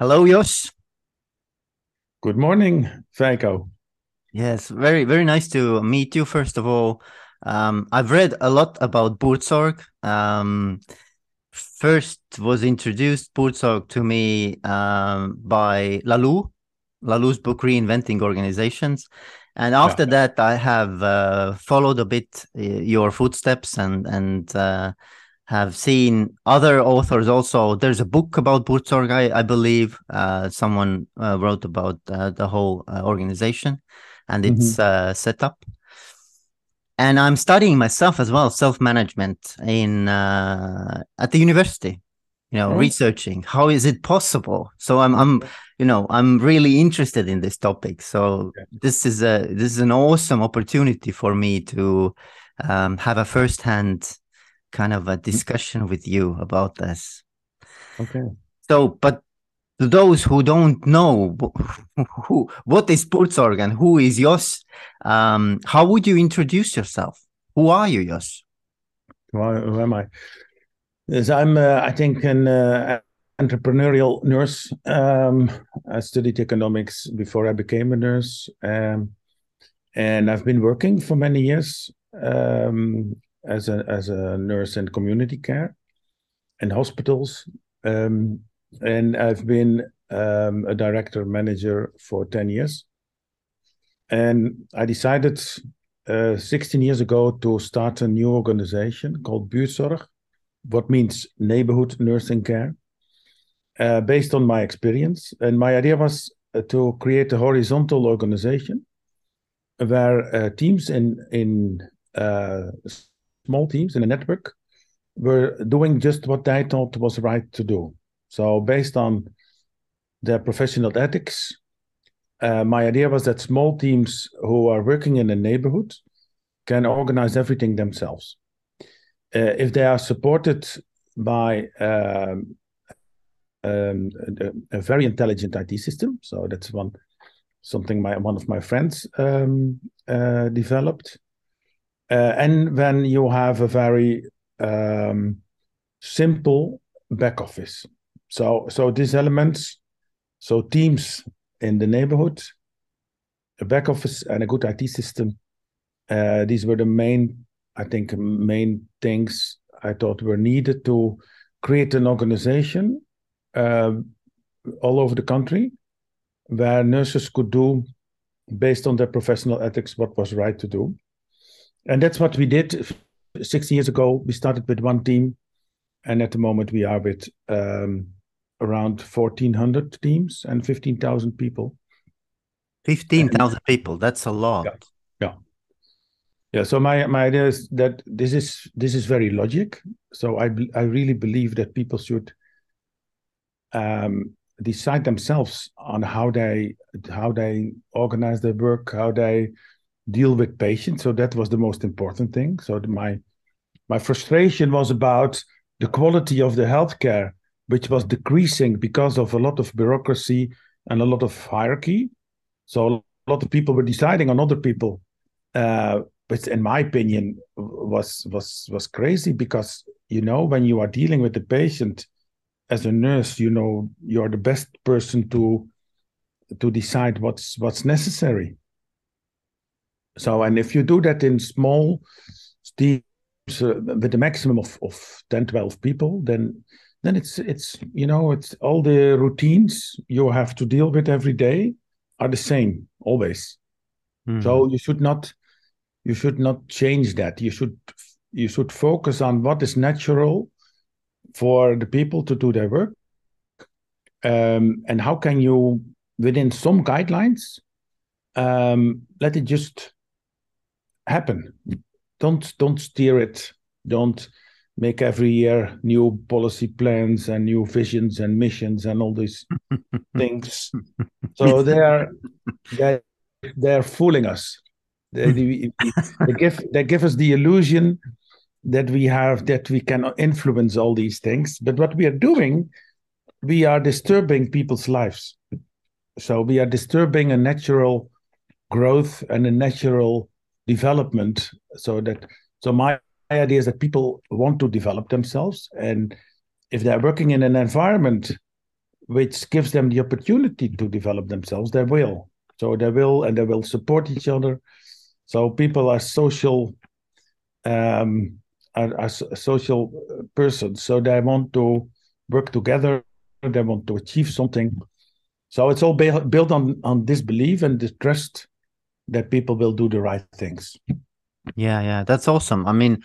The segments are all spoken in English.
Hello, Jos. Good morning, Feiko. Yes, very, very nice to meet you, first of all. Um, I've read a lot about Buurtzorg. Um, first was introduced Buurtzorg to me um, by Laloux, Laloux's book Reinventing Organizations. And after yeah. that, I have uh, followed a bit uh, your footsteps and and uh, have seen other authors also. There's a book about Buurtzorg, I, I believe. Uh, someone uh, wrote about uh, the whole organization and its mm-hmm. setup. And I'm studying myself as well, self management in at the university you know, researching how is it possible. So I'm, I'm, you know, I'm really interested in this topic. So okay. this is a this is an awesome opportunity for me to um, have a firsthand kind of a mm-hmm. discussion with you about this. Okay. So, but to those who don't know who, what is Buurtzorg and who is Jos, um, how would you introduce yourself? Who are you, Jos? Who, who am I? Yes, I'm, uh, I think, an uh, entrepreneurial nurse. Um, I studied economics before I became a nurse. Um, and I've been working for many years um, as, a, as a nurse in community care and hospitals. Um, and I've been um, a director manager for 10 years. And I decided uh, 16 years ago to start a new organization called Buurtzorg what means neighborhood nursing care, uh, based on my experience. And my idea was uh, to create a horizontal organization where uh, teams in in uh, small teams in a network were doing just what they thought was right to do. So based on their professional ethics, uh, my idea was that small teams who are working in a neighborhood can organize everything themselves. Uh, if they are supported by um, um, a, a, very intelligent IT system, so that's one something my one of my friends um, uh, developed, uh, and when you have a very um, simple back office, so so these elements, so teams in the neighborhood, a back office and a good IT system, uh, these were the main I think main things I thought were needed to create an organization uh, all over the country where nurses could do based on their professional ethics what was right to do and that's what we did six years ago we started with one team and at the moment we are with um, around 1400 teams and 15000 people 15000 people that's a lot yeah. Yeah. So my my idea is that this is this is very logic. So I I really believe that people should um, decide themselves on how they how they organize their work, how they deal with patients. So that was the most important thing. So my my frustration was about the quality of the healthcare, which was decreasing because of a lot of bureaucracy and a lot of hierarchy. So a lot of people were deciding on other people uh, but in my opinion was was was crazy because you know when you are dealing with the patient as a nurse you know you're the best person to to decide what's what's necessary so and if you do that in small teams uh, with a maximum of, of 10 12 people then then it's it's you know it's all the routines you have to deal with every day are the same always. Mm-hmm. so you should not you should not change that. You should you should focus on what is natural for the people to do their work. Um, and how can you within some guidelines um, let it just happen don't don't steer it don't make every year new policy plans and new visions and missions and all these things so they're they're, they're fooling us they, they, they, give they give us the illusion that we have that we can influence all these things. But what we are doing, we are disturbing people's lives. So we are disturbing a natural growth and a natural development. So that so my idea is that people want to develop themselves, and if they're working in an environment which gives them the opportunity to develop themselves, they will. So they will, and they will support each other. So people are social, um, are, are social persons. So they want to work together. They want to achieve something. So it's all built on on this belief and this trust that people will do the right things. Yeah, yeah, that's awesome. I mean,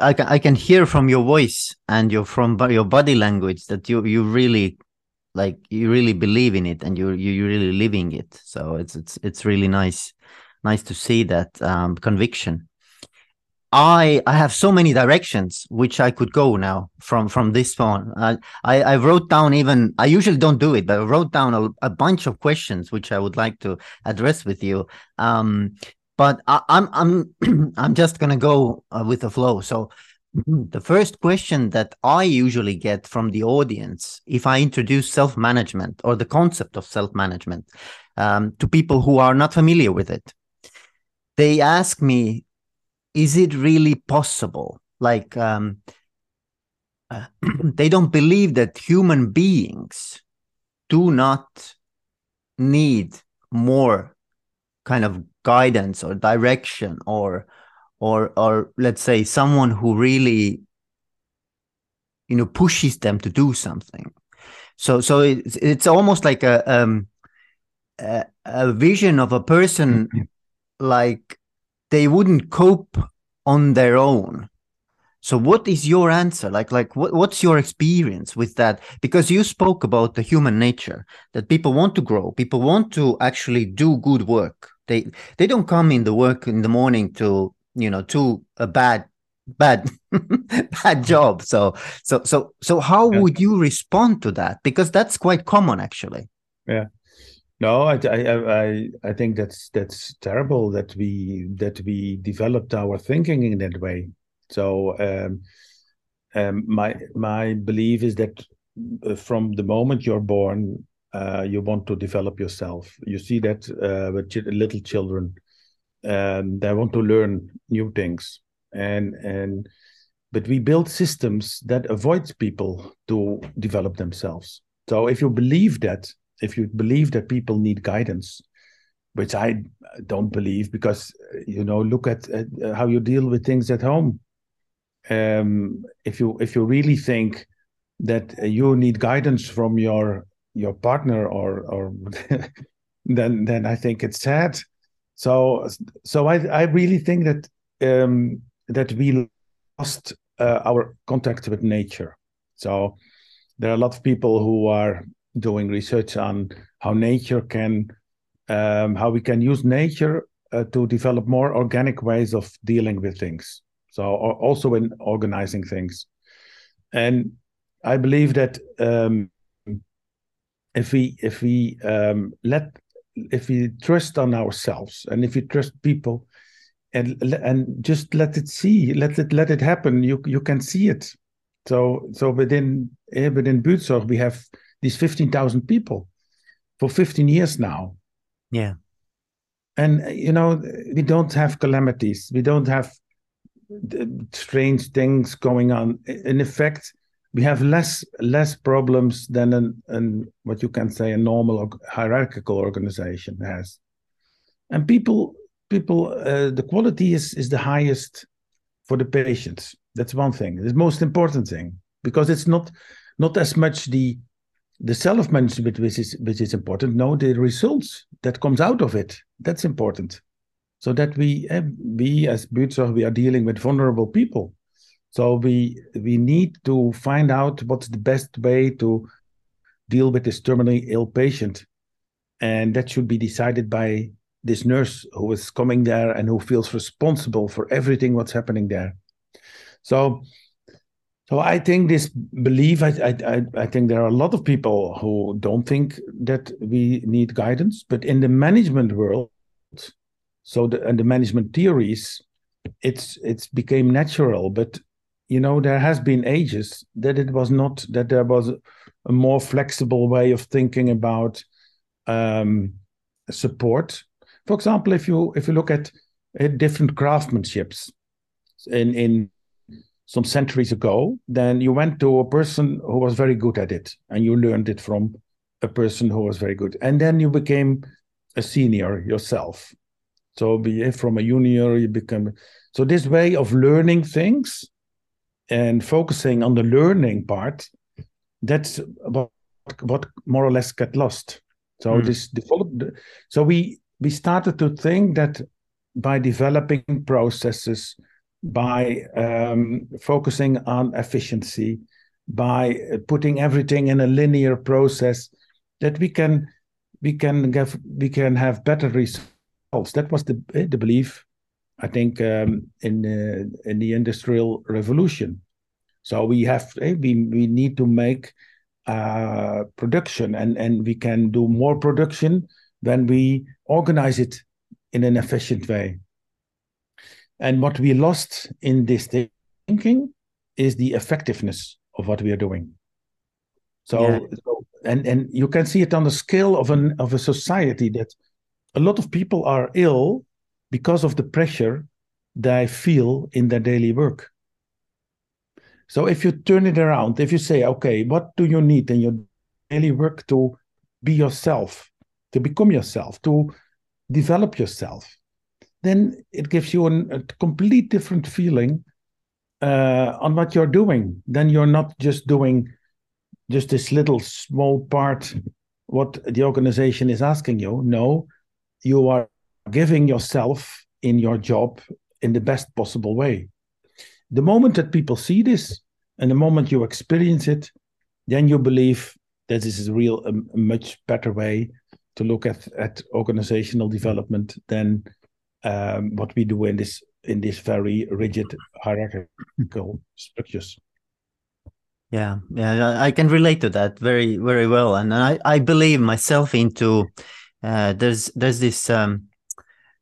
I can I can hear from your voice and your from your body language that you you really like you really believe in it and you you really living it. So it's it's it's really nice nice to see that um, conviction. I I have so many directions which I could go now from from this phone. I I, wrote down even I usually don't do it, but I wrote down a, a bunch of questions which I would like to address with you. Um, but I, am I'm I'm, I'm just gonna go uh, with the flow. So the first question that I usually get from the audience, if I introduce self management or the concept of self management um, to people who are not familiar with it, they ask me, "Is it really possible?" Like um, uh, they don't believe that human beings do not need more kind of guidance or direction or or or let's say someone who really you know pushes them to do something so so it's it's almost like a um a, a vision of a person like they wouldn't cope on their own so what is your answer like like what, what's your experience with that because you spoke about the human nature that people want to grow people want to actually do good work they they don't come in the work in the morning to you know to a bad bad bad job. So so so so how yeah. would you respond to that? Because that's quite common actually. Yeah. No, I, I I I think that's that's terrible that we that we developed our thinking in that way. So um, um, my my belief is that uh, from the moment you're born, uh, you want to develop yourself. You see that uh, with ch- little children, um, they want to learn new things, and and but we build systems that avoid people to develop themselves. So if you believe that, if you believe that people need guidance, which I don't believe, because you know, look at, at how you deal with things at home. Um, if you if you really think that you need guidance from your your partner or or then then I think it's sad. So so I I really think that um, that we lost uh, our contact with nature. So there are a lot of people who are doing research on how nature can um, how we can use nature uh, to develop more organic ways of dealing with things. So also in organizing things, and I believe that um, if we if we um, let if we trust on ourselves and if we trust people and and just let it see let it let it happen you you can see it so so within eh, within Buurtzorg we have these 15,000 people for 15 years now. Yeah. And you know we don't have calamities. We don't have strange things going on. In effect we have less less problems than an, an what you can say a normal hierarchical organization has. And people people uh, the quality is is the highest for the patients. That's one thing. The most important thing because it's not not as much the the self management which is which is important no the results that comes out of it. That's important. So that we uh, we as Buurtzorg we are dealing with vulnerable people. So we we need to find out what's the best way to deal with this terminally ill patient, and that should be decided by this nurse who is coming there and who feels responsible for everything what's happening there. So, so I think this belief. I I I think there are a lot of people who don't think that we need guidance, but in the management world, so the and the management theories, it's it's became natural. But you know there has been ages that it was not that there was a more flexible way of thinking about um, support for example if you if you look at, at different craftsmanships in in some centuries ago then you went to a person who was very good at it and you learned it from a person who was very good. And then you became a senior yourself. So be from a junior, you become so this way of learning things and focusing on the learning part, that's what what more or less got lost. So mm. this developed. So we we started to think that by developing processes, by um, focusing on efficiency, by putting everything in a linear process, that we can we can give we can have better results. That was the the belief, I think, um, in uh, in the industrial revolution. So we have eh, we we need to make uh, production, and and we can do more production when we organize it in an efficient way. And what we lost in this thinking is the effectiveness of what we are doing. So, yeah. so, and and you can see it on the scale of an of a society that a lot of people are ill because of the pressure they feel in their daily work. So if you turn it around, if you say, okay, what do you need in your daily work to be yourself, to become yourself, to develop yourself, then it gives you an, a complete different feeling uh, on what you're doing. Then you're not just doing just this little small part what the organization is asking you. No, you are giving yourself in your job in the best possible way. The moment that people see this and the moment you experience it, then you believe that this is a real a, a much better way to look at at organizational development than um, what we do in this in this very rigid hierarchical structures. Yeah, yeah, I can relate to that very, very well, and I, I believe myself into. Uh, there's there's this um,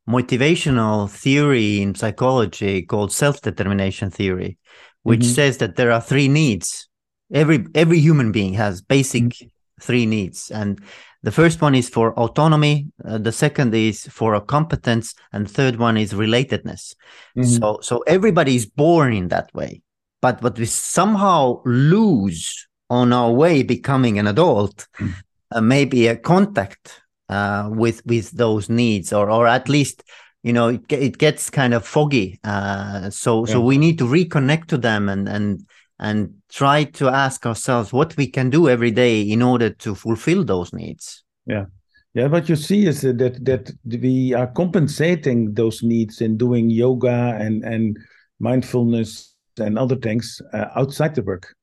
motivational theory in psychology called self-determination theory, which mm-hmm. says that there are three needs. Every every human being has basic mm-hmm. Three needs, and the first one is for autonomy, uh, the second is for a competence, and third one is relatedness. Mm-hmm. So so everybody is born in that way. But what we somehow lose on our way becoming an adult, mm-hmm. uh, maybe a contact uh, with with those needs, or or at least you know it, it gets kind of foggy. Uh, so yeah. so we need to reconnect to them and and and try to ask ourselves what we can do every day in order to fulfill those needs. Yeah. Yeah what you see is that that we are compensating those needs in doing yoga and and mindfulness and other things uh, outside the work.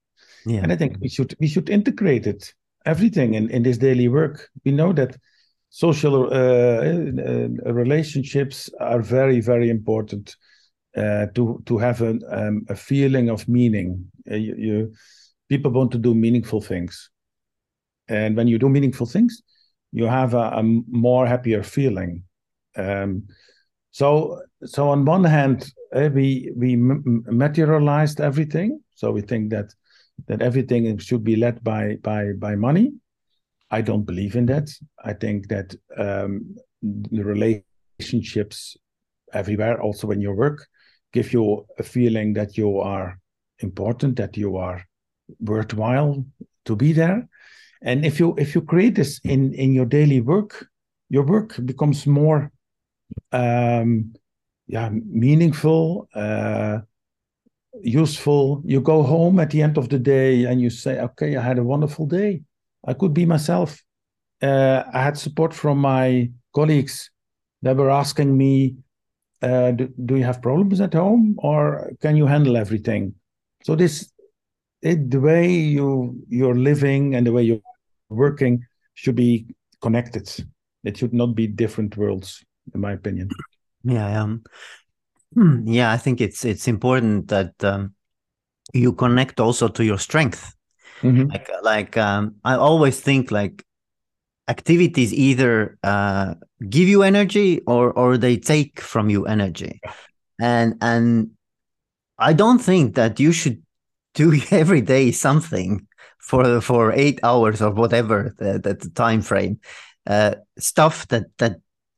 Yeah. And i think we should we should integrate it everything in in this daily work. We know that social uh, uh, relationships are very very important uh, to to have a um, a feeling of meaning. Uh, you, you, people want to do meaningful things, and when you do meaningful things, you have a, a more happier feeling. Um, so so on one hand, uh, we we materialized everything. So we think that that everything should be led by by by money. I don't believe in that. I think that um, the relationships everywhere, also in your work, give you a feeling that you are important, that you are worthwhile to be there. And if you if you create this in in your daily work, your work becomes more um, yeah meaningful, uh, useful. You go home at the end of the day and you say, okay, I had a wonderful day. I could be myself. Uh, I had support from my colleagues that were asking me uh, do, do you have problems at home or can you handle everything? So this it, the way you you're living and the way you're working should be connected. It should not be different worlds in my opinion. Yeah um yeah i think it's it's important that um, you connect also to your strength. Mm-hmm. like like um, i always think like activities either uh, give you energy or or they take from you energy. And and i don't think that you should do every day something for for eight hours or whatever the, the, time frame uh, stuff that that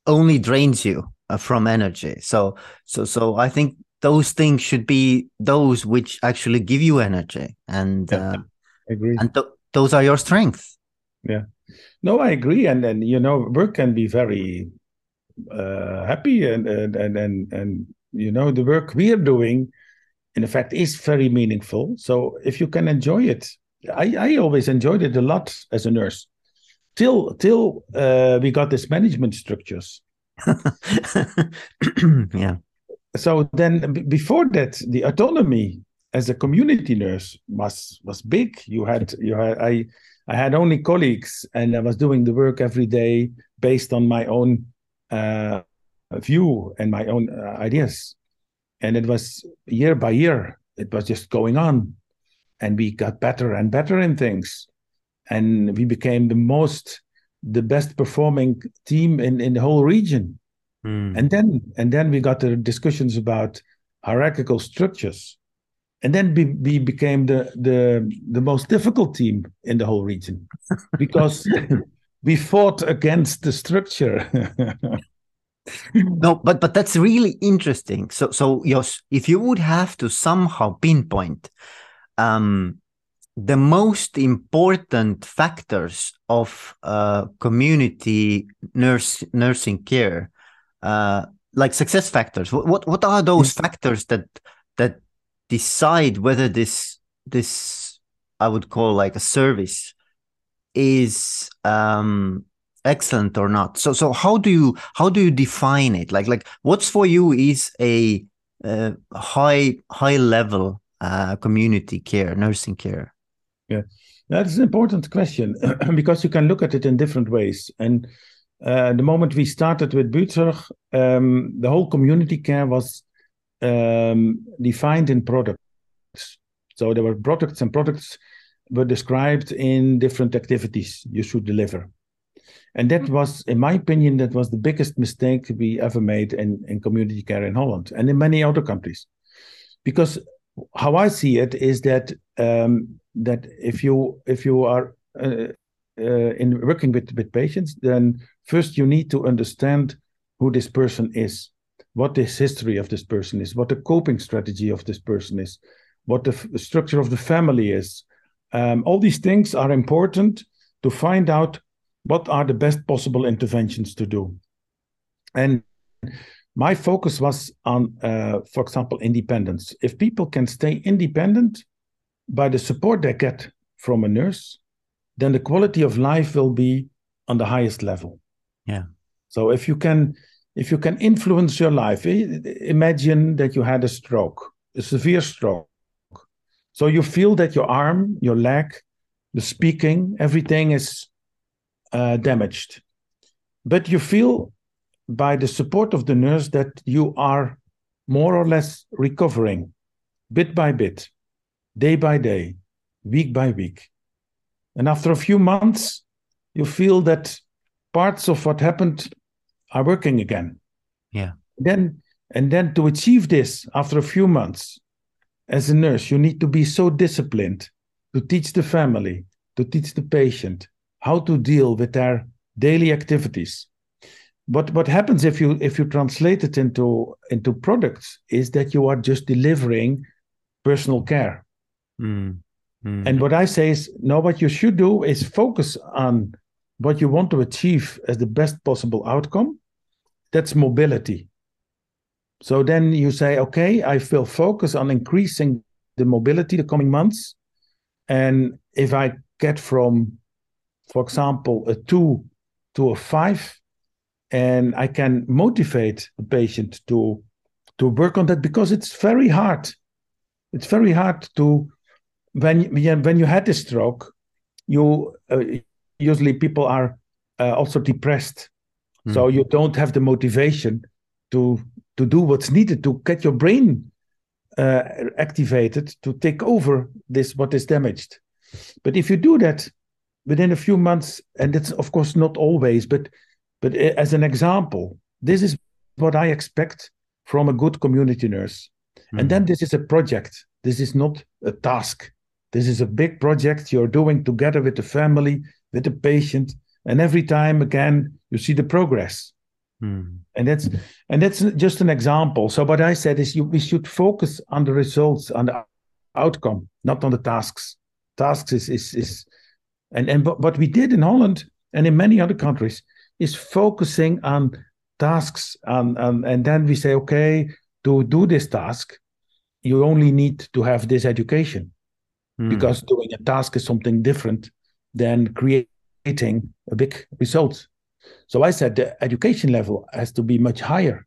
only drains you uh, from energy. So so so i think those things should be those which actually give you energy. And yeah, uh, and th- those are your strengths. Yeah No, I agree, and and you know, work can be very uh, happy, and and and and and you know, the work we are doing, in fact, is very meaningful. So if you can enjoy it, I I always enjoyed it a lot as a nurse, till till uh, we got this management structures. yeah. So then, before that, the autonomy as a community nurse was was big. You had you had I I had only colleagues, and I was doing the work every day based on my own uh, view and my own uh, ideas. And it was year by year, it was just going on, and we got better and better in things, and we became the most, the best performing team in in the whole region. Mm. And then and then we got the discussions about hierarchical structures and then we, we became the, the the most difficult team in the whole region because we fought against the structure. No but but that's really interesting. So so Jos, if you would have to somehow pinpoint um the most important factors of uh, community nurse nursing care uh, like success factors what what are those factors that that decide whether this this I would call like a service is um excellent or not. So so how do you how do you define it? Like like what's for you is a uh, high high level uh, community care, nursing care? Yeah, that's an important question because you can look at it in different ways. And uh, the moment we started with Buurtzorg, um, the whole community care was um, defined in products. So there were products, and products were described in different activities you should deliver. And that was, in my opinion, that was the biggest mistake we ever made in, in community care in Holland and in many other countries. Because how I see it is that um, that if you if you are uh, uh, in working with with patients, then first you need to understand who this person is what the history of this person is, what the coping strategy of this person is, what the f- structure of the family is. Um, all these things are important to find out what are the best possible interventions to do. And my focus was on, uh, for example, independence. If people can stay independent by the support they get from a nurse, then the quality of life will be on the highest level. Yeah. So if you can if you can influence your life, imagine that you had a stroke, a severe stroke. So you feel that your arm, your leg, the speaking, everything is uh, damaged. But you feel by the support of the nurse that you are more or less recovering bit by bit, day by day, week by week. And after a few months, you feel that parts of what happened are working again. Yeah. Then and then to achieve this after a few months, as a nurse, you need to be so disciplined to teach the family, to teach the patient how to deal with their daily activities. But what happens if you if you translate it into into products is that you are just delivering personal care. Mm. Mm. And what I say is, no, what you should do is focus on what you want to achieve as the best possible outcome that's mobility. So then you say, okay, I will focus on increasing the mobility the coming months. And if I get from, for example, a two to a five, and I can motivate the patient to to work on that because it's very hard. It's very hard to when when you had a stroke, you uh, usually people are uh, also depressed Mm. So you don't have the motivation to to do what's needed to get your brain uh, activated to take over this what is damaged. But if you do that within a few months, and it's of course not always, but but as an example, this is what I expect from a good community nurse. Mm. And then this is a project. This is not a task. This is a big project you're doing together with the family, with the patient, and every time again you see the progress mm. and that's and that's just an example so what i said is you we should focus on the results on the outcome not on the tasks tasks is is, is and and what we did in holland and in many other countries, is focusing on tasks. And, and, and then we say, okay, to do this task, you only need to have this education mm. because doing a task is something different than creating a big result. So I said the education level has to be much higher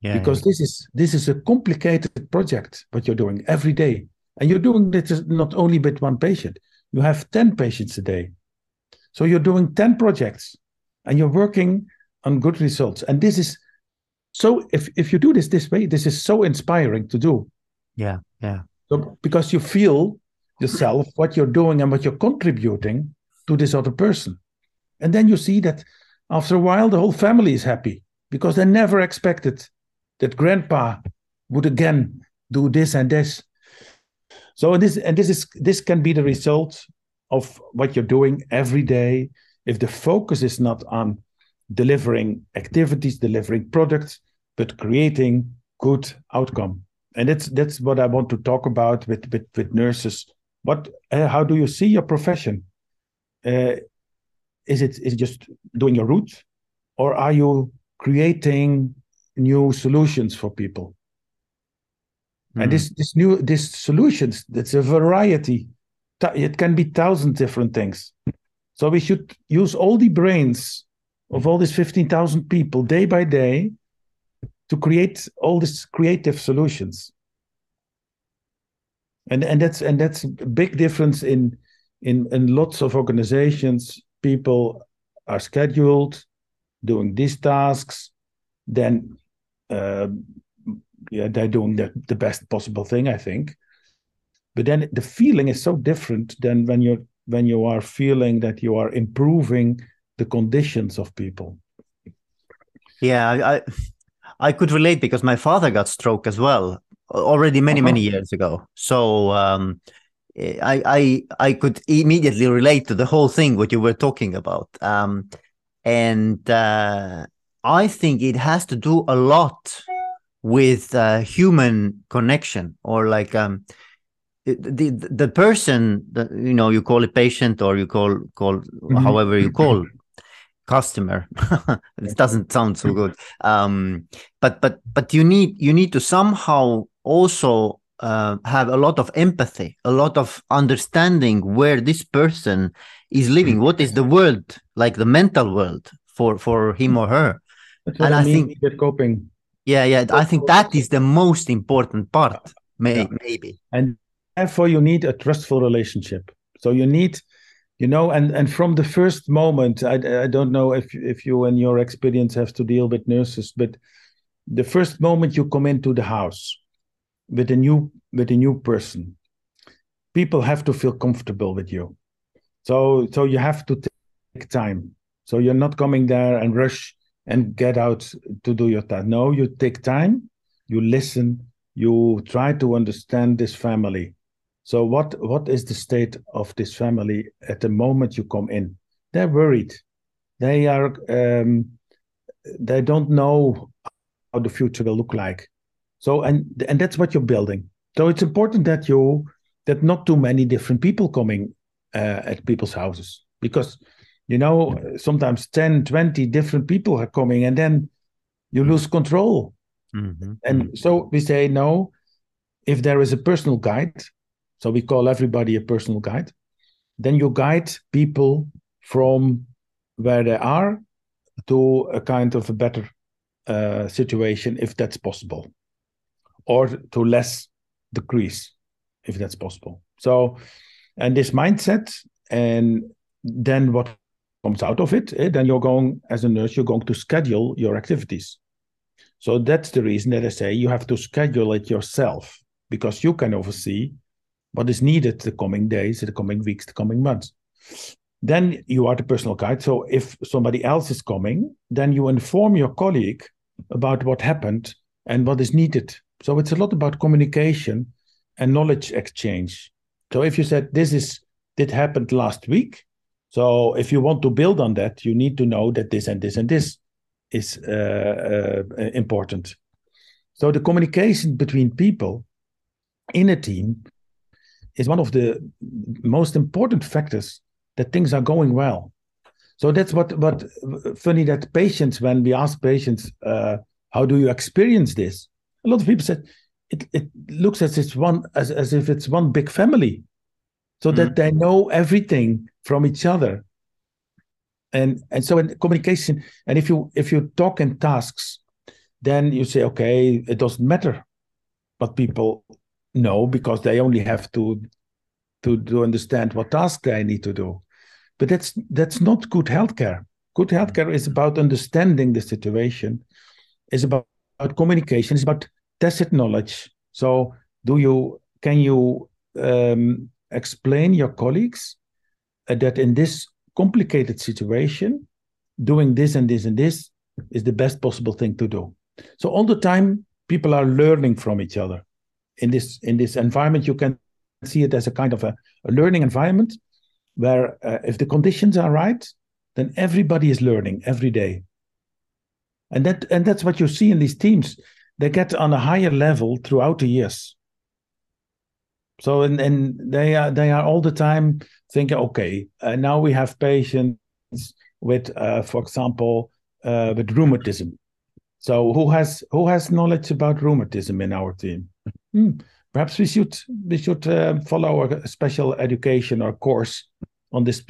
yeah, because yeah. this is this is a complicated project what you're doing every day. And you're doing this not only with one patient. You have 10 patients a day. So you're doing 10 projects and you're working on good results. And this is so if if you do this this way this is so inspiring to do. Yeah yeah. So because you feel yourself what you're doing and what you're contributing to this other person. And then you see that after a while the whole family is happy because they never expected that grandpa would again do this and this. So this and this is this can be the result of what you're doing every day. If the focus is not on delivering activities, delivering products, but creating good outcome. And that's that's what I want to talk about with with, with nurses. What uh, how do you see your profession? Uh, is it is it just doing your route, or are you creating new solutions for people. Mm. And hmm. this this new this solutions, that's a variety. It can be thousand different things. So we should use all the brains of all these 15,000 people day by day to create all these creative solutions. And and that's and that's a big difference in in in lots of organizations. People are scheduled doing these tasks, then uh, yeah, they're doing the, the best possible thing, I think. But then the feeling is so different than when you're when you are feeling that you are improving the conditions of people. Yeah, I I could relate because my father got stroke as well already many uh-huh. many years ago. So um, I I I could immediately relate to the whole thing what you were talking about. Um, and uh, I think it has to do a lot with uh, human connection or like um, the the person that you know you call it patient or you call call mm-hmm. however you call customer it doesn't sound so good um, but but but you need you need to somehow also uh, have a lot of empathy a lot of understanding where this person is living what is the world like the mental world for for him or her and I, I mean think with coping. Yeah, yeah. I think that is the most important part, may, yeah. maybe. And therefore, you need a trustful relationship. So you need, you know, and and from the first moment, I I don't know if if you and your experience have to deal with nurses, but the first moment you come into the house with a new with a new person, people have to feel comfortable with you. So so you have to take time. So you're not coming there and rush and get out to do your task. No, you take time, you listen, you try to understand this family. So what what is the state of this family at the moment you come in? They're worried. They are um, they don't know how the future will look like. So and and that's what you're building. So it's important that you that not too many different people coming uh, at people's houses because you know sometimes 10 20 different people are coming and then you lose control mm-hmm. and so we say no if there is a personal guide so we call everybody a personal guide then you guide people from where they are to a kind of a better uh, situation if that's possible or to less decrease if that's possible so and this mindset and then what comes out of it, eh, then you're going, as a nurse, you're going to schedule your activities. So that's the reason that I say you have to schedule it yourself because you can oversee what is needed the coming days, the coming weeks, the coming months. Then you are the personal guide. So if somebody else is coming, then you inform your colleague about what happened and what is needed. So it's a lot about communication and knowledge exchange. So if you said this is did happened last week, so if you want to build on that, you need to know that this and this and this is uh, uh, important. So the communication between people in a team is one of the most important factors that things are going well. So that's what what funny that patients when we ask patients, uh, how do you experience this? A lot of people said it, it looks as it's one as, as if it's one big family. So mm-hmm. that they know everything from each other. And and so in communication, and if you if you talk in tasks, then you say, okay, it doesn't matter what people know because they only have to to, to understand what task they need to do. But that's that's not good healthcare. Good healthcare is about understanding the situation, is about, about communication, is about tacit knowledge. So do you can you um, explain your colleagues uh, that in this complicated situation, doing this and this and this is the best possible thing to do. So all the time, people are learning from each other. In this in this environment, you can see it as a kind of a, a learning environment where uh, if the conditions are right, then everybody is learning every day. And that and that's what you see in these teams. They get on a higher level throughout the years. So and, and they are they are all the time thinking, okay, uh, now we have patients with, uh, for example, uh, with rheumatism. So who has who has knowledge about rheumatism in our team? Hmm. Perhaps we should we should uh, follow a special education or course on this.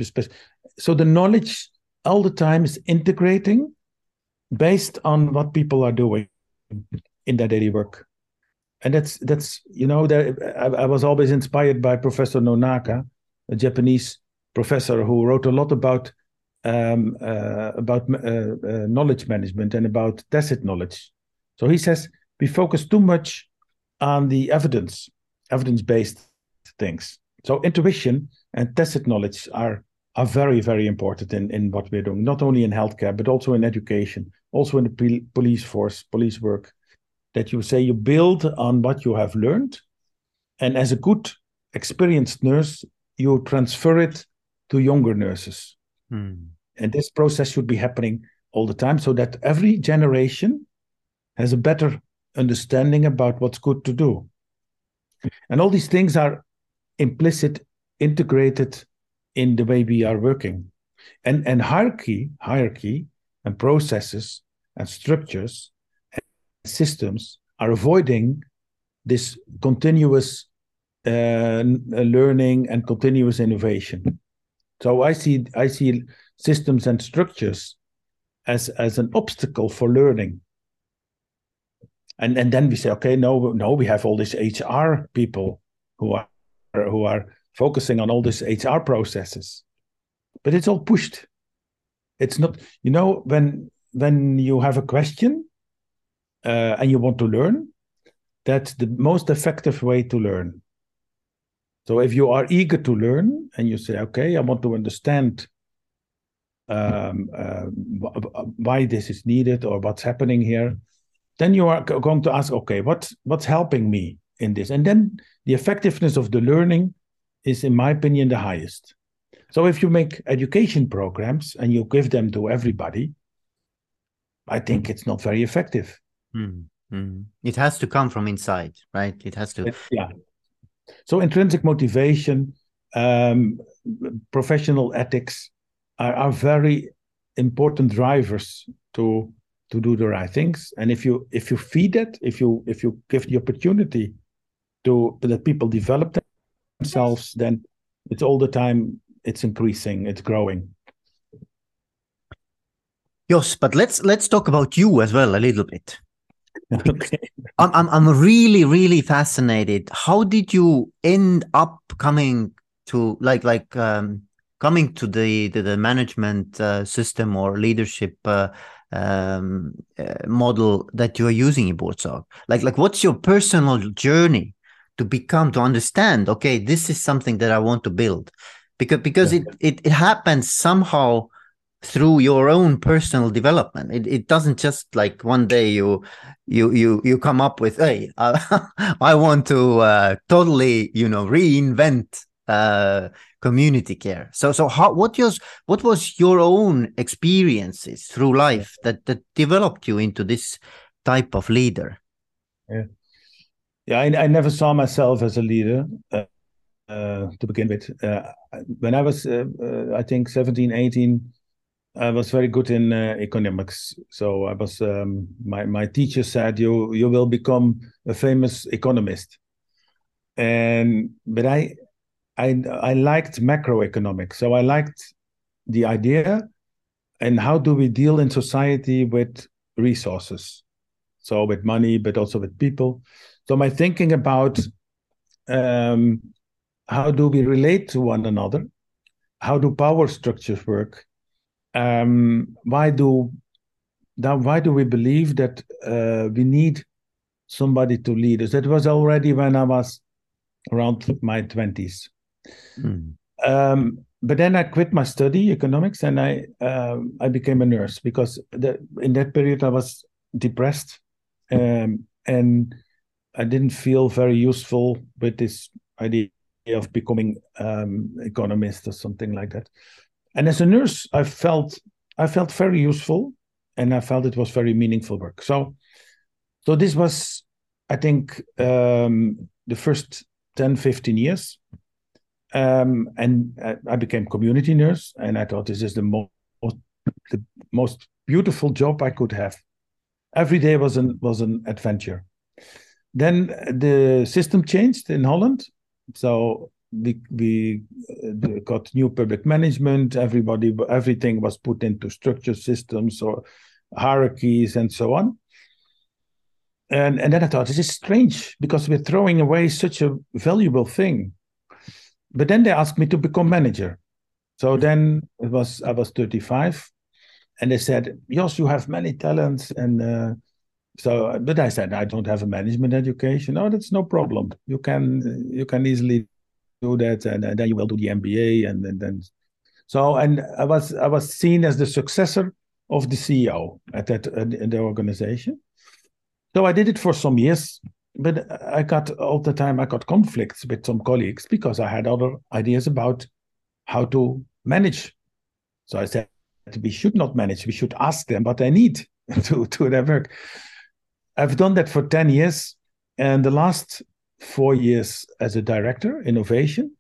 So the knowledge all the time is integrating based on what people are doing in their daily work, and that's that's you know that I, I was always inspired by Professor Nonaka, a Japanese professor who wrote a lot about um, uh, about uh, uh, knowledge management and about tacit knowledge. So he says we focus too much on the evidence, evidence-based things. So intuition and tacit knowledge are are very very important in in what we're doing, not only in healthcare but also in education, also in the police force, police work. That you say you build on what you have learned, and as a good experienced nurse, you transfer it to younger nurses. Hmm. And this process should be happening all the time so that every generation has a better understanding about what's good to do. And all these things are implicit, integrated in the way we are working. And, and hierarchy, hierarchy and processes and structures systems are avoiding this continuous uh, learning and continuous innovation. So I see I see systems and structures as as an obstacle for learning. And and then we say, okay, no, no, we have all these HR people who are who are focusing on all these HR processes, but it's all pushed. It's not, you know, when when you have a question uh, and you want to learn, that's the most effective way to learn. So if you are eager to learn and you say, okay, I want to understand um, uh, why this is needed or what's happening here, then you are going to ask, okay, what's what's helping me in this? And then the effectiveness of the learning is, in my opinion, the highest. So if you make education programs and you give them to everybody, I think it's not very effective. Mm-hmm. It has to come from inside, right? It has to. Yeah. So intrinsic motivation, um, professional ethics, are, are very important drivers to to do the right things and if you if you feed it if you if you give the opportunity to that people develop themselves then it's all the time it's increasing it's growing yes but let's let's talk about you as well a little bit okay I'm, I'm i'm really really fascinated how did you end up coming to like like um coming to the the, the management uh, system or leadership uh, um, uh, model that you are using in Buurtzorg? Like like what's your personal journey to become to understand? Okay, this is something that I want to build because because yeah. it, it it happens somehow through your own personal development it, it doesn't just like one day you you you you come up with hey uh, i want to uh, totally you know reinvent uh, community care. So, so how what was what was your own experiences through life that that developed you into this type of leader? Yeah, yeah. I, I never saw myself as a leader uh, uh, to begin with. Uh, when I was, uh, uh, I think, 17, 18, I was very good in uh, economics. So I was um, my my teacher said you you will become a famous economist. And but I I I liked macroeconomics. So I liked the idea and how do we deal in society with resources. So with money, but also with people. So my thinking about um, how do we relate to one another? How do power structures work? Um, why do that, why do we believe that uh, we need somebody to lead us? That was already when I was around my twenties. Mm. Um, but then I quit my study economics and I um, I became a nurse because the, in that period I was depressed um, and I didn't feel very useful with this idea of becoming um, economist or something like that. And as a nurse, I felt I felt very useful, and I felt it was very meaningful work. So, so this was, I think, um, the first 10, 15 years. Um, and I became community nurse, and I thought this is the most the most beautiful job I could have. Every day was an was an adventure. Then the system changed in Holland, so we we got new public management. Everybody, everything was put into structured systems or hierarchies and so on. And and then I thought this is strange because we're throwing away such a valuable thing. But then they asked me to become manager. So then it was I was 35, and they said, "Jos, you have many talents and." Uh, so but i said i don't have a management education oh that's no problem you can you can easily do that and, and then you will do the mba and, and then so and i was i was seen as the successor of the ceo at that in the organization so i did it for some years but i got all the time i got conflicts with some colleagues because i had other ideas about how to manage so i said we should not manage we should ask them what they need to to their work I've done that for 10 years. And the last four years as a director, innovation,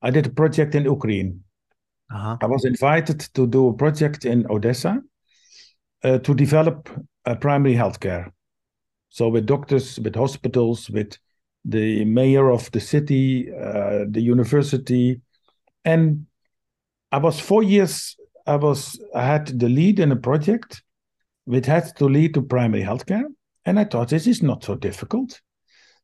I did a project in Ukraine. Uh-huh. I was invited to do a project in Odessa uh, to develop uh, primary healthcare. So, with doctors, with hospitals, with the mayor of the city, uh, the university. And I was four years, I was I had the lead in a project which had to lead to primary healthcare. And I thought this is not so difficult.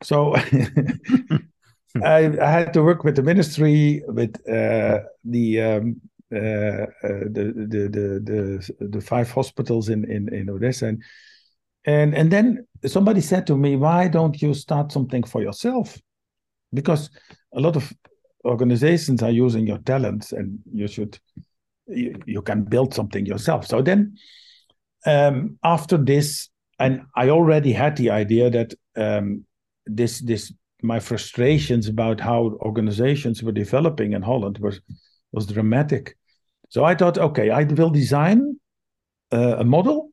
So I, I, had to work with the ministry, with uh, the, um, uh, uh, the, the, the the the five hospitals in in in Odessa, and and and then somebody said to me, "Why don't you start something for yourself?" Because a lot of organizations are using your talents, and you should you, you can build something yourself. So then, um, after this, and I already had the idea that um, this this my frustrations about how organizations were developing in Holland was was dramatic. So I thought, okay, I will design uh, a model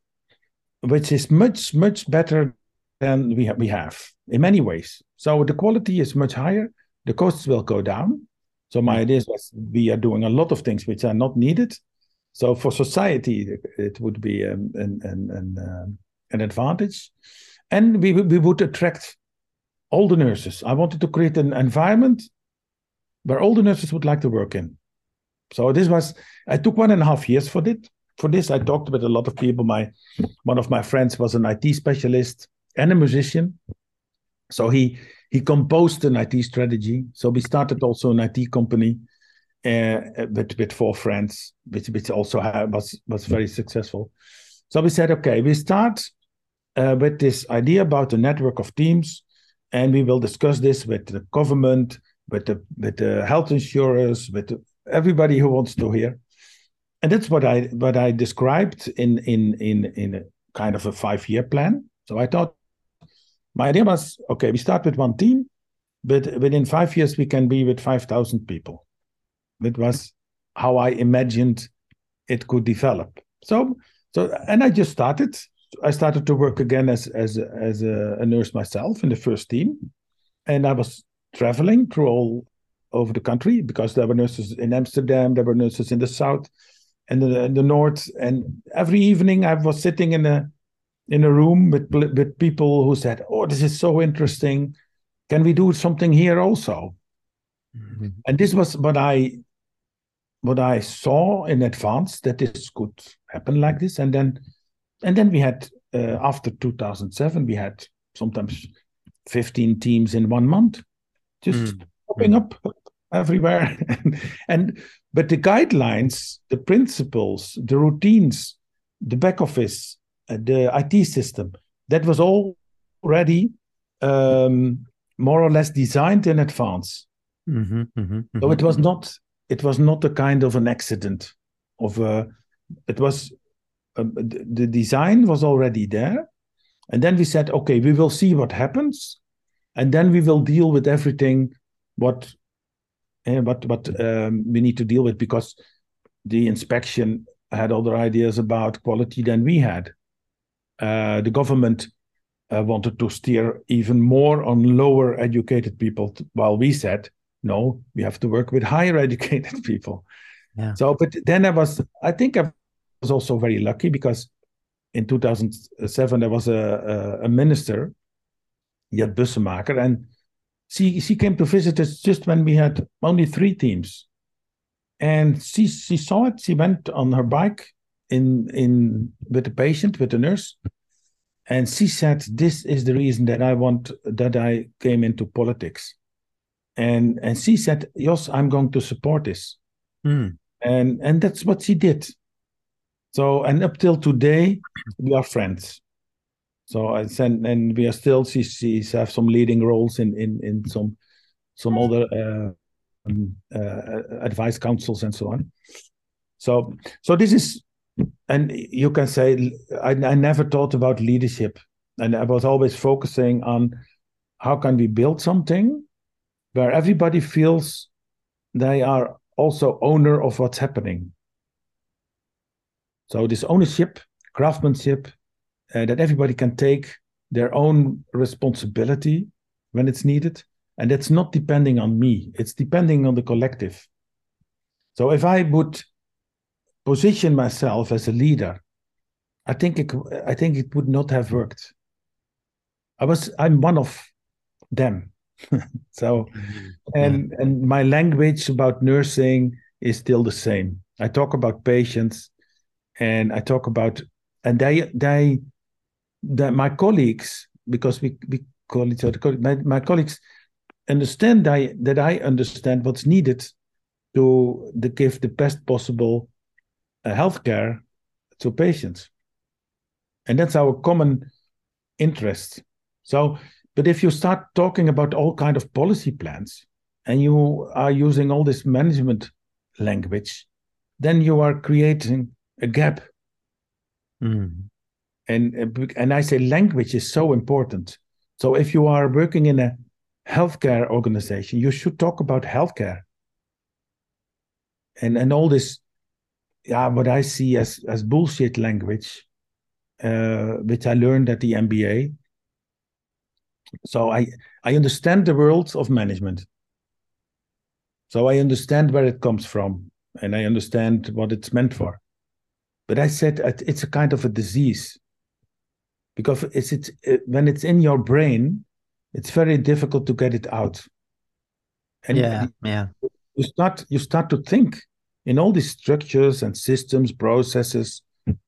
which is much much better than we ha- we have in many ways. So the quality is much higher, the costs will go down. So my idea was we are doing a lot of things which are not needed. So for society, it would be um, an, an, an, um, an advantage. And we, we would attract all the nurses. I wanted to create an environment where all the nurses would like to work in. So this was, I took one and a half years for it. For this, I talked with a lot of people. My one of my friends was an IT specialist and a musician. So he he composed an IT strategy. So we started also an IT company uh, with with four friends, which which also was was very successful. So we said, okay, we start uh, with this idea about a network of teams, and we will discuss this with the government, with the with the health insurers, with the, everybody who wants to hear. And that's what I what I described in in in in a kind of a five year plan. So I thought my idea was okay, we start with one team, but within five years we can be with five thousand people. That was how I imagined it could develop. So so and I just started I started to work again as as as a, a, nurse myself in the first team, and I was traveling through all over the country because there were nurses in Amsterdam, there were nurses in the south, and the, in the north. And every evening I was sitting in a in a room with with people who said, "Oh, this is so interesting. Can we do something here also?" Mm-hmm. And this was what I what I saw in advance that this could happen like this. And then and then we had uh, after 2007 we had sometimes 15 teams in one month just mm. popping mm. up everywhere and but the guidelines the principles the routines the back office uh, the it system that was all already um, more or less designed in advance mm-hmm, mm-hmm, mm-hmm. so it was not it was not a kind of an accident of a it was um, the design was already there and then we said okay we will see what happens and then we will deal with everything what uh, what what um, we need to deal with because the inspection had other ideas about quality than we had. Uh, the government uh, wanted to steer even more on lower educated people, while we said no, we have to work with higher educated people. Yeah. So, but then I was, I think I was also very lucky because in 2007 there was a, a, a minister, Jet Bussemaker, and she she came to visit us just when we had only three teams, and she she saw it. She went on her bike in in with the patient with the nurse, and she said, "This is the reason that I want that I came into politics." And and she said, "Yes, I'm going to support this," mm. and and that's what she did. So and up till today, we are friends. So and and we are still she's she's have some leading roles in in in some some other uh, um, uh, advice councils and so on. So so this is and you can say I, I never thought about leadership and I was always focusing on how can we build something where everybody feels they are also owner of what's happening. So this ownership, craftsmanship, uh, that everybody can take their own responsibility when it's needed. And that's not depending on me, it's depending on the collective. So if I would position myself as a leader, I think it, I think it would not have worked. I was I'm one of them. so mm-hmm. and yeah. and my language about nursing is still the same. I talk about patients and I talk about and they they that my colleagues, because we, we call each other, my, my colleagues understand I, that I understand what's needed to, give the best possible uh, healthcare to patients. And that's our common interest. So, but if you start talking about all kind of policy plans and you are using all this management language, then you are creating a gap. Mm and and I say language is so important. So if you are working in a healthcare organization, you should talk about healthcare. And and all this, yeah, what I see as as bullshit language, uh, which I learned at the MBA. So I I understand the world of management. So I understand where it comes from, and I understand what it's meant for. But I said it's a kind of a disease. Because it's, it's it, when it's in your brain it's very difficult to get it out. And yeah yeah. you start you start to think in all these structures and systems processes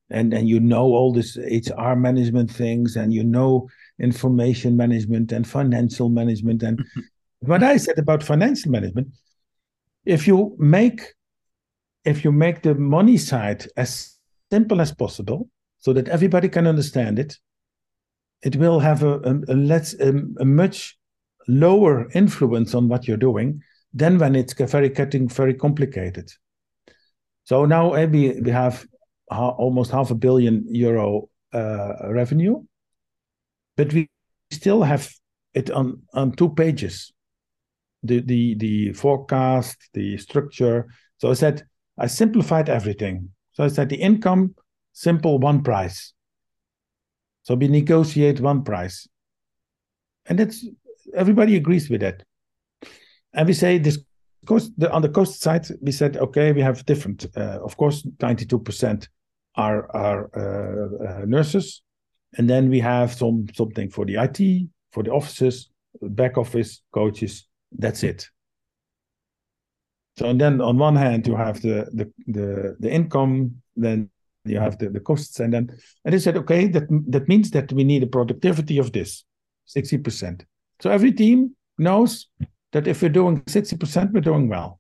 and and you know all this hr management things and you know information management and financial management and mm-hmm. what i said about financial management if you make if you make the money side as simple as possible so that everybody can understand it it will have a, a, a let's a, a, much lower influence on what you're doing than when it's very getting very complicated. So now maybe we have ha almost half a billion euro uh, revenue, but we still have it on on two pages. The the the forecast, the structure. So I said I simplified everything. So I said the income simple one price so we negotiate one price. And that's everybody agrees with that. And we say this cost the, on the cost side, we said okay, we have different. Uh, of course, ninety two percent are are uh, uh, nurses, and then we have some something for the IT, for the offices, back office, coaches. That's it. So and then on one hand you have the the the, the income, then you have the, the costs, and then and they said okay, that that means that we need a productivity of this sixty percent. So every team knows that if we're doing 60%, we're doing well.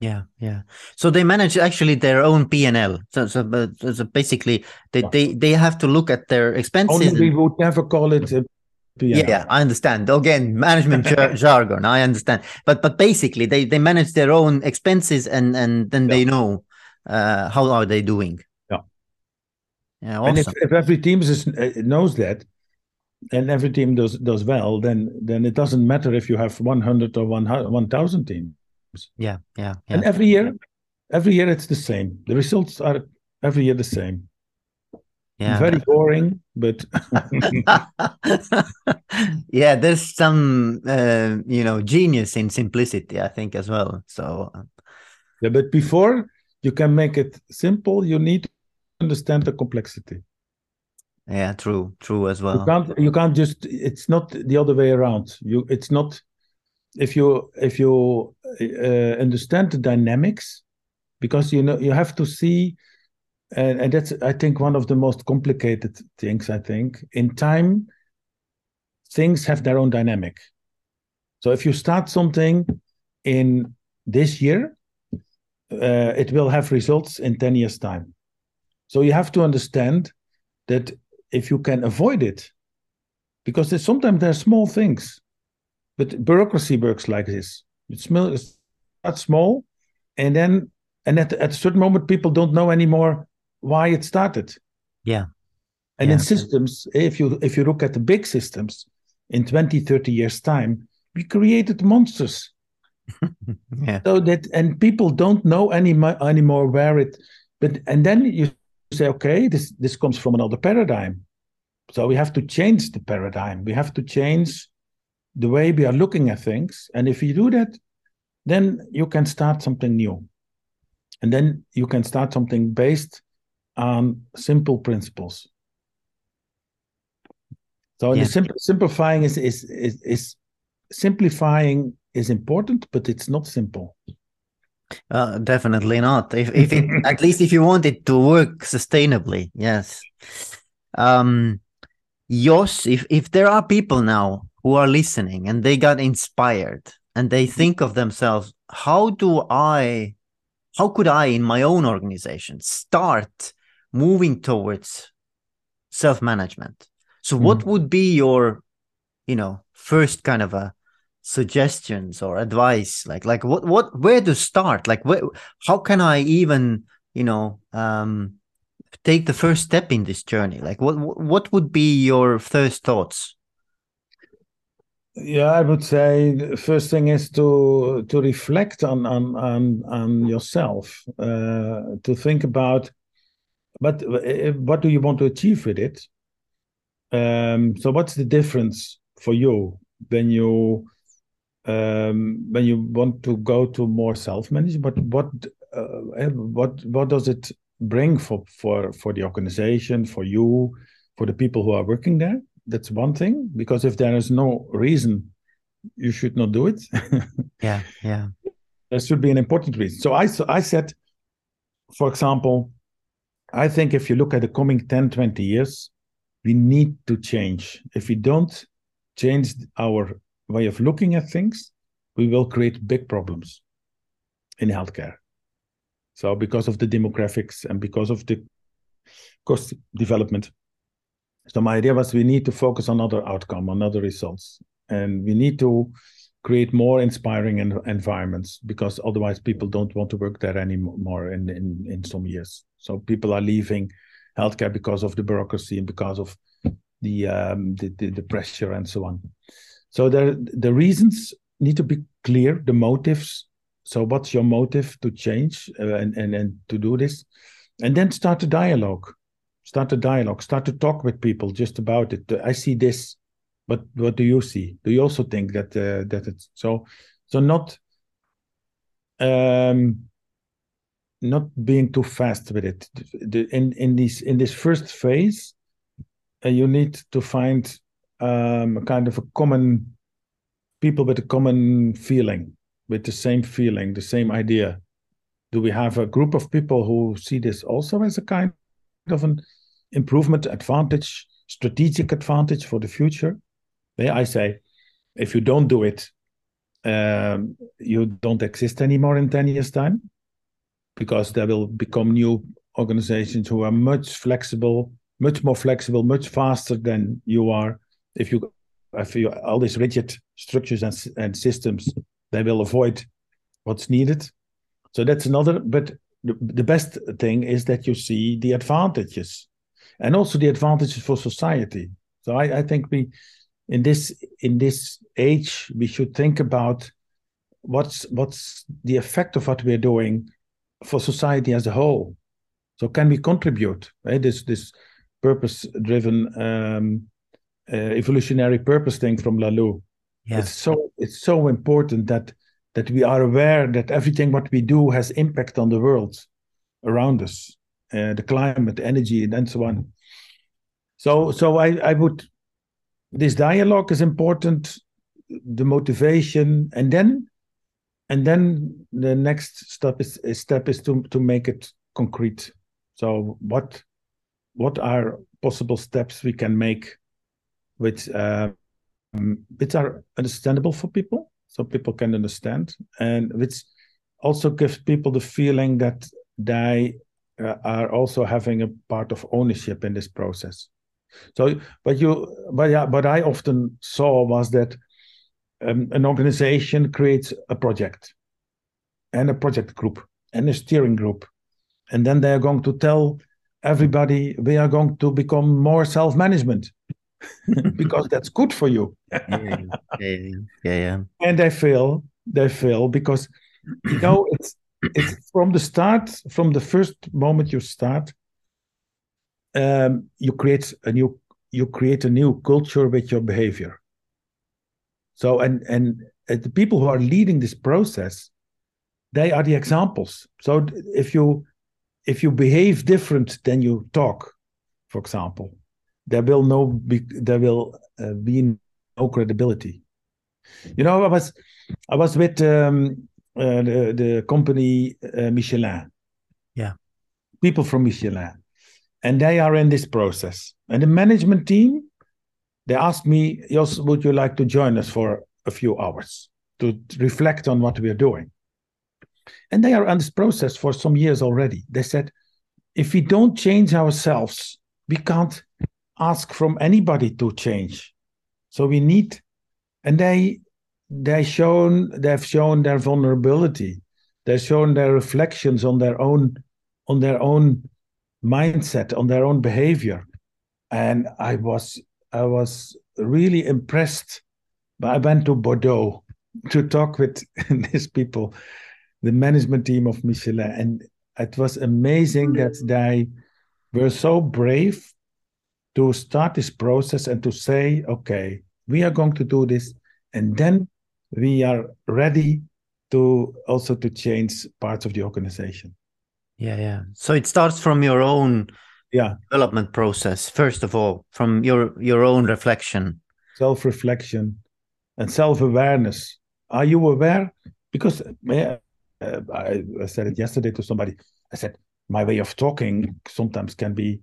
Yeah, yeah. So they manage actually their own P and L. So, so, so basically, they, yeah. they they have to look at their expenses. Only we would never call it a Yeah, yeah, I understand. Again, management jar- jargon. I understand. But but basically, they they manage their own expenses, and and then yeah. they know uh, how are they doing. Yeah. Yeah. Awesome. And if, if every team is, uh, knows that, and every team does does well, then then it doesn't matter if you have 100 or one 1000 teams. Yeah, yeah, yeah. And every year, every year it's the same. The results are every year the same. Yeah, very boring, but yeah, there's some uh, you know genius in simplicity, I think as well. So yeah, but before you can make it simple, you need to understand the complexity. Yeah, true, true as well. You can't you can't just it's not the other way around. You it's not if you if you uh, understand the dynamics because you know you have to see and, and that's I think one of the most complicated things I think in time things have their own dynamic. So if you start something in this year uh, it will have results in 10 years time. So you have to understand that if you can avoid it, because there's, sometimes there are small things, but bureaucracy works like this. It's, it's not small, and then and at, at a certain moment, people don't know anymore why it started. Yeah. And yeah. in systems, if you if you look at the big systems, in 20, 30 years' time, we created monsters. yeah. So that and people don't know any anymore where it but and then you say, okay, this this comes from another paradigm. So we have to change the paradigm. We have to change the way we are looking at things. And if you do that, then you can start something new. And then you can start something based on simple principles. So yeah. the simple, simplifying is, is is is simplifying is important, but it's not simple. Uh, definitely not. If if it at least if you want it to work sustainably, yes. Um, Jos, if if there are people now who are listening and they got inspired and they think of themselves, how do I, how could I in my own organization start moving towards self management? So, what would be your, you know, first kind of a suggestions or advice? Like like what what where to start? Like where, how can i even you know um take the first step in this journey? Like what what would be your first thoughts? Yeah i would say the first thing is to to reflect on on on, on yourself uh to think about but uh, what do you want to achieve with it um so what's the difference for you when you um, when you want to go to more self-managed, but what uh, eh, what what does it bring for for for the organization, for you, for the people who are working there? That's one thing. Because if there is no reason, you should not do it. yeah, yeah. There should be an important reason. So I I said, for example, I think if you look at the coming 10, 20 years, we need to change. If we don't change our way of looking at things, we will create big problems in healthcare. So, because of the demographics and because of the cost development, so my idea was we need to focus on other outcome, on other results, and we need to create more inspiring environments because otherwise people don't want to work there anymore in, in, in some years. So people are leaving healthcare because of the bureaucracy and because of the um, the, the, the pressure and so on. So the the reasons need to be clear, the motives. So what's your motive to change uh, and, and and to do this, and then start a dialogue. Start a dialogue. Start to talk with people just about it. I see this, but what do you see? Do you also think that uh, that it's so? So not um, not being too fast with it. In in this in this first phase, uh, you need to find um, a kind of a common people with a common feeling, with the same feeling, the same idea. Do we have a group of people who see this also as a kind of an improvement, advantage, strategic advantage for the future? Yeah, I say, if you don't do it, um, you don't exist anymore in 10 years' time because there will become new organizations who are much flexible, much more flexible, much faster than you are. If you if you all these rigid structures and, and systems, they will avoid what's needed. So that's another. But the, the best thing is that you see the advantages, and also the advantages for society. So I, I think we, in this in this age, we should think about what's what's the effect of what we're doing for society as a whole. So can we contribute? Right? This this purpose driven um, uh, evolutionary purpose thing from Laloux. Yeah. It's so it's so important that that we are aware that everything what we do has impact on the world around us, uh, the climate, energy, and so on. So so I I would this dialogue is important, the motivation, and then and then the next step is step is to to make it concrete. So what what are possible steps we can make, which uh, which are understandable for people, so people can understand, and which also gives people the feeling that they uh, are also having a part of ownership in this process. So, but you, but yeah, but I often saw was that um, an organization creates a project and a project group and a steering group. And then they are going to tell everybody we are going to become more self management because that's good for you. yeah, yeah, yeah, yeah. And they fail. They fail because you know it's it's from the start, from the first moment you start, um, you create a new you create a new culture with your behavior. So and and the people who are leading this process, they are the examples. So if you if you behave different than you talk, for example, there will no be there will uh, be no credibility. You know, I was I was with um, uh, the the company uh, Michelin. Yeah, people from Michelin, and they are in this process. And the management team they asked me, Jos, would you like to join us for a few hours to reflect on what we are doing? And they are on this process for some years already. They said, if we don't change ourselves, we can't ask from anybody to change. So we need, and they they shown they've shown their vulnerability. They've shown their reflections on their own on their own mindset, on their own behavior. And I was I was really impressed. I went to Bordeaux to talk with these people, the management team of Michelin, and it was amazing mm-hmm. that they were so brave to start this process and to say, okay, we are going to do this, and then we are ready to also to change parts of the organization. Yeah, yeah. So it starts from your own yeah. Development process first of all from your your own reflection. Self-reflection and self-awareness. Are you aware? Because uh, I, I said it yesterday to somebody. I said my way of talking sometimes can be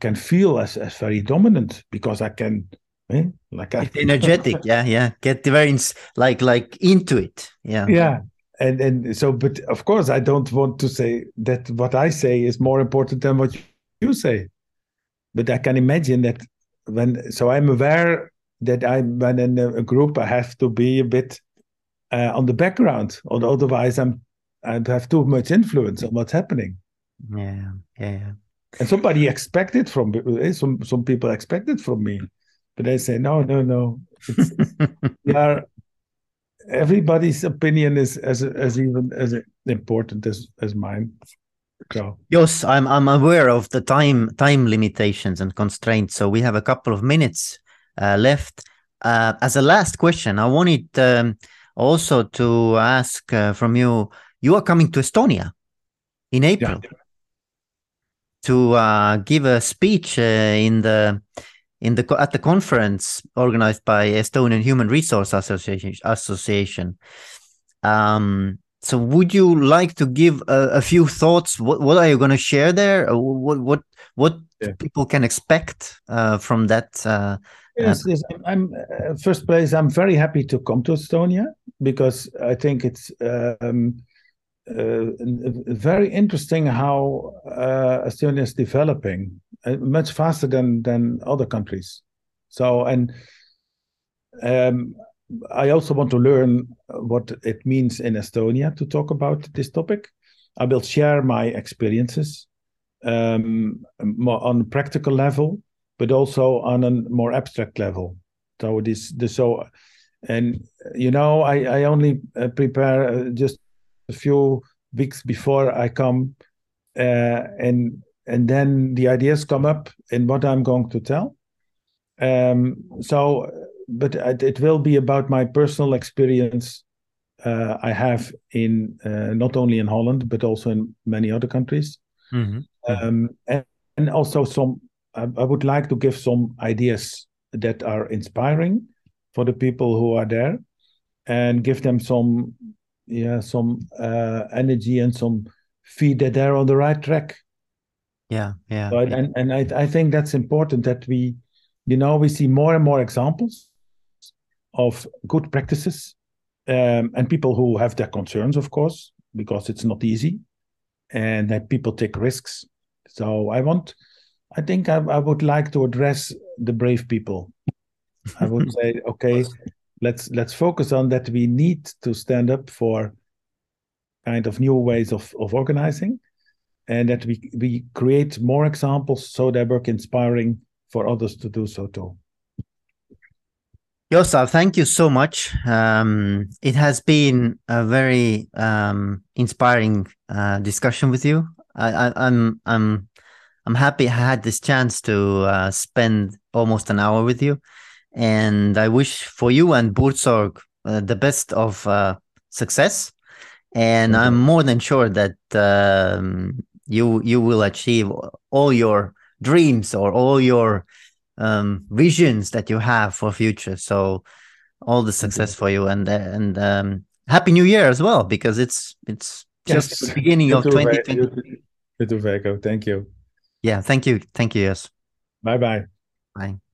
can feel as, as very dominant because i can eh, like I, energetic. Yeah yeah. Get very like like into it. Yeah. Yeah. And and so but of course i don't want to say that what i say is more important than what you say. But I can imagine that when, so I'm aware that I, when in a group, I have to be a bit uh, on the background, or otherwise I'm, I have too much influence on what's happening. Yeah, yeah. And somebody expected from eh, some some people expected from me, but they say no, no, no. are, everybody's opinion is as as even as important as as mine. So. Yes, I'm I'm aware of the time time limitations and constraints. So we have a couple of minutes uh, left. Uh, as a last question, I wanted um, also to ask uh, from you. You are coming to Estonia in April Yeah. to uh, give a speech uh, in the in the at the conference organized by Estonian Human Resource Association. Association. Um, so, would you like to give a, a few thoughts? What what are you going to share there? Uh, What what what Yeah. people can expect uh, from that? Uh, Yes, yes. I'm, I'm uh, first place. I'm very happy to come to Estonia because I think it's um, uh, very interesting how uh, Estonia is developing uh, much faster than than other countries. So, and um, I also want to learn what it means in Estonia to talk about this topic. I will share my experiences um, more on a practical level, but also on a more abstract level. So this, this so, and you know, I I only uh, prepare uh, just a few weeks before I come, uh, and and then the ideas come up in what I'm going to tell. Um, so, but it, it will be about my personal experience uh, I have in uh, not only in Holland but also in many other countries, mhm. um, and, and also some. I, I would like to give some ideas that are inspiring for the people who are there, and give them some, yeah, some uh, energy and some feed that they're on the right track. Yeah, yeah, So I- yeah. and and I, I think that's important that we, you know, we see more and more examples of good practices, um, and people who have their concerns, of course, because it's not easy, and that people take risks. So I want, I think I, I would like to address the brave people. I would say, okay, let's let's focus on that. We need to stand up for kind of new ways of of organizing and that we we create more examples so they work inspiring for others to do so too. Yosav, thank you so much. Um, it has been a very um, inspiring uh, discussion with you. I, I, I'm I'm I'm happy I had this chance to uh, spend almost an hour with you, and I wish for you and Buurtzorg uh, the best of uh, success. And you. I'm more than sure that um, you you will achieve all your dreams or all your um, visions that you have for future. So all the success for you and and um, happy new year as well because it's it's just Yes. the beginning You of 2020. you too- you too, Thank you. Yeah, thank you, thank you. Yes, Bye bye. bye.